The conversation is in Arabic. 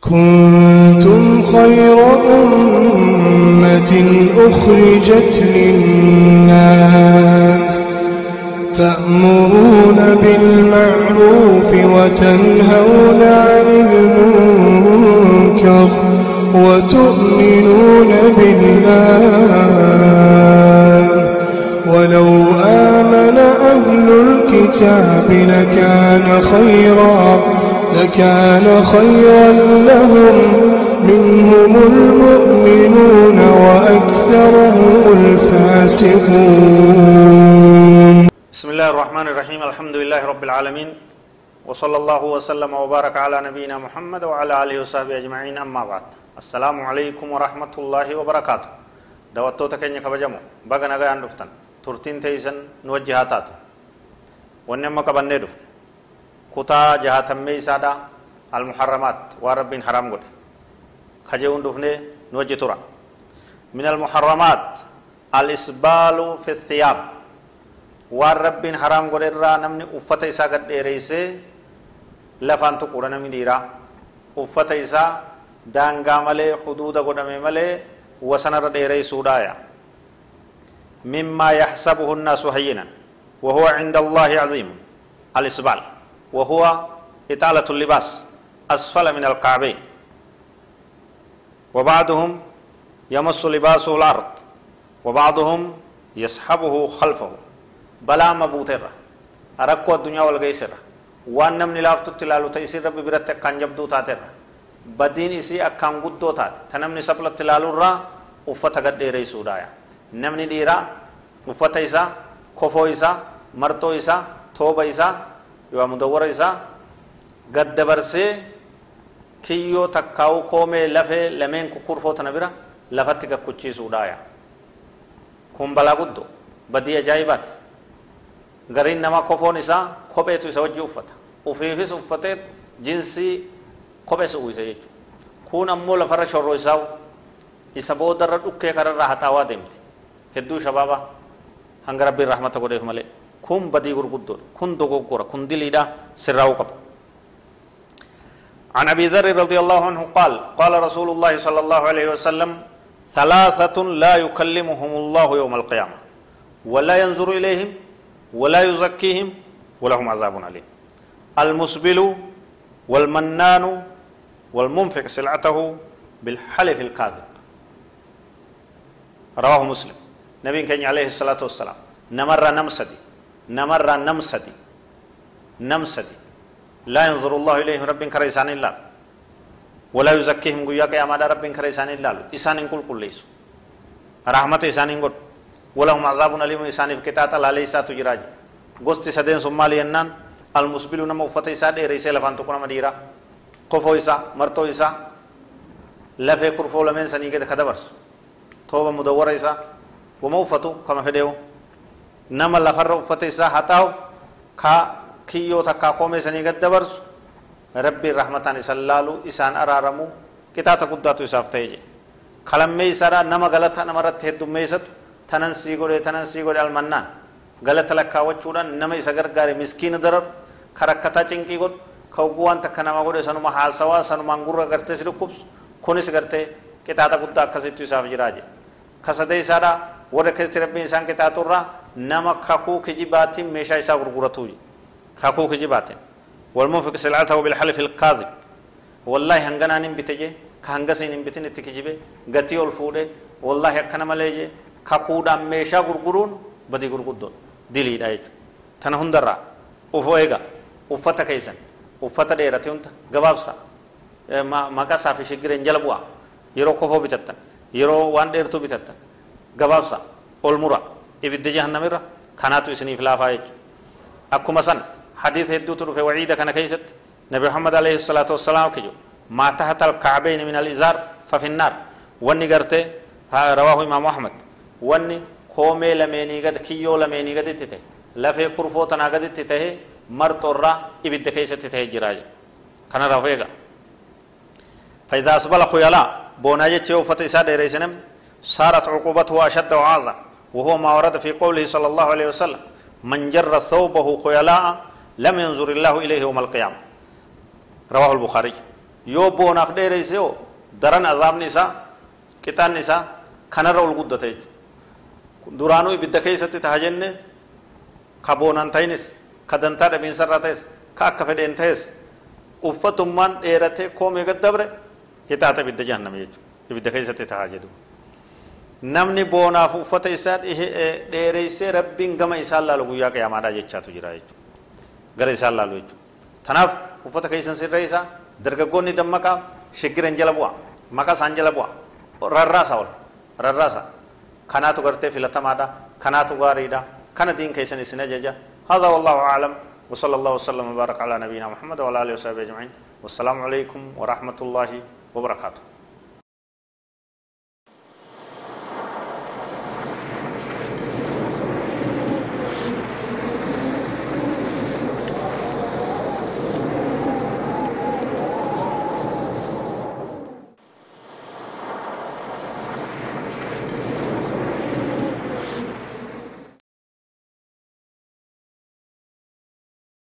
كنتم خير أمة أخرجت للناس تأمرون بالمعروف وتنهون عن المنكر وتؤمنون بالله ولو آمن أهل الكتاب لكان خيرا لكان خيرا لهم منهم المؤمنون وأكثرهم الفاسقون. بسم الله الرحمن الرحيم. الحمد لله رب العالمين. وصلى الله وسلم وبارك على نبينا محمد وعلى آله وصحبه أجمعين. أما بعد السلام عليكم ورحمة الله وبركاته. دواتو تكني كبجمو بغا نغا اندفتن ترتين تيسن نوجهاتات ونما كبنه دفن كتا جهاتم ميسادا المحرمات ورب حرام قد خجون دفنه نوجه ترى من المحرمات الإسبال في الثياب waan rabbiin haraam godhe irraa namni uffata isaa gad dheereysee lafaan tuquudha namni dhiiraa uffata isaa daangaa malee huduuda godhame malee wasanarra dheereysuudhaaya مما يحسبه الناس هينا وهو عند الله عظيم الإسبال وهو إطالة اللباس أسفل من الكعبين وبعضهم يمس لباسه الأرض وبعضهم يسحبه خلفه balaa mabuuteerra rakkoo addunyaa wal geesserra waan namni laaftutti ilaalu ta isin rabbi biratti akkaan jabduu taateerra badiin isii akkaan guddoo taate ta namni saplatti ilaaluurraa uffata gadheereessuudhaaya namni dhiiraa uffata isaa kofoo isaa marxoo isaa tooba isaa yoo mudawwara isaa gad dabarsee kiyyoo takkaa'u koomee lafee lameen kukurfoo tana bira lafatti gakkuchiisuudhaaya kun balaa guddoo badii ajaa'ibaatti gariin namaa kofoon isaa kopheetu isa wajji uffata ufiifis uffatee jinsii kophee uwwisa jechuudha kun ammoo lafarra shorroo isaa isa boodarra dhukkee kararraa haxaawaa deemti hedduu shabaabaa hanga rabbiin rahmata godheef malee kun badii gurguddoodha kun dogoggora kun diliidha sirraa'uu qaba عن ابي ذر رضي الله عنه قال قال رسول الله صلى الله عليه وسلم ثلاثة لا يكلمهم الله يوم القيامة ولا ينظر إليهم ولا يزكيهم ولهم عذاب أليم المسبل والمنان والمنفق سلعته بالحلف الكاذب رواه مسلم نبي كان عليه الصلاة والسلام نمر نمسدي نمر نمسدي. نمسدي. لا ينظر الله إليهم رب كريسان الله ولا يزكيهم قياك يا مدى رب كريسان الله إسان كل كل ليسو رحمة إسان قل ولهم عذاب أليم إسان في كتات لا ليس تجراج. غست سدين سمالي ينان. المسبل نما وفت إسا دي ريسي لفان تكون مديرا كفو إسا مرتو إسا. لفه كرفو لمن سني كده خدبرس توبة مدورة إسا. وما وفتو كما فديو nama lafarra uffata isaa haxaa'u ka kiyyoo takkaa koomee sanii gad dabarsu rabbiin rahmataan isan laalu isaan araaramu qixaata guddaatu isaaf ta'e jedhe kalammee isaadhaa nama galata namarratti heddummeessatu tanan sii godhe tanan sii godhe almannaan galata lakkaawwachuudhaan nama isa gargaare miskiina dararu ka rakkataa cinqii godhu ka oguu waan takka nama godhe sanuma haasawaa sanumaan gurra gartee si dhukkubsu kunis gartee qixaata guddaa akkasittu isaaf jiraa jedhe ka sadee isaadhaa warra keessatti rabbiin isaan qixaaturraa nama kakuu kijibaatiin meeshaa isaa gurguratuu kakuu kijibaatiin والمنفق سلعته بالحلف الكاذب والله هنغنا نبتجي كهنغسي نبتين اتكجبه غتي الفوده والله كنا مليجي gurguruun badii gurguddoon diliidha jechuudha tana hundarraa ufoo eega uffata keessan uffata dheerate hunda gabaabsa maqaa isaa fi shigireen jala bu'aa yeroo kofoo bitattan yeroo waan dheertuu bitattan gabaabsa ol mura ibidda jahannamirra kanaatu isiniif laafaa jechuudha akkuma san hadiisa hedduutu dhufe waciida kana keessatti nabi muhammad alayhi salaatu wassalaam kijo maa tahata alkacbayni min alizaar fafinnaar wanni gartee rawaahu imaamu ahmad wanni koomee lameenii gad kiyyoo lameenii gaditti ta'e lafee kurfoo tanaa gaditti ta'e marxorraa ibidda keessatti ta'e jira kanarraaf eega فإذا أسبل خيلاء بونا جتي وفت إسادة ريسنم صارت عقوبته أشد وأعظم وهو ما ورد في قوله صلى الله عليه وسلم من جر ثوبه خيلاء لم ينظر الله إليه يوم القيامة رواه البخاري isaa qixaanni isaa kanarra ol guddata jechuudha duraanuu ibidda keessatti taha jenne ka boonaan ta'inis ka dantaa dhabiinsarraa ta'es ka akka fedheen ta'es uffatummaan dheeratee koomee gad dabre qixaata ibidda jahanname jechuudha ibidda keessatti jedhu namni boonaaf uffata isaa dheereysee rabbiin gama isaan laalu guyyaa qiyaamaadhaa jechaatu jira jechuudha gara isaan laalu jechuudha tanaaf uffata keessan sirra isaa dargaggoonni dammaqaa shiggiran jala bu'a maqaa isaan jala bu'a rarraasa ol rarraasa kanaatu gartee filatamaadha kanaatu gaariidha kana diin keessan isin ajaja هذا والله أعلم وصلى الله وسلم وبارك على نبينا محمد وعلى آله وصحبه أجمعين والسلام عليكم ورحمة الله وبركاته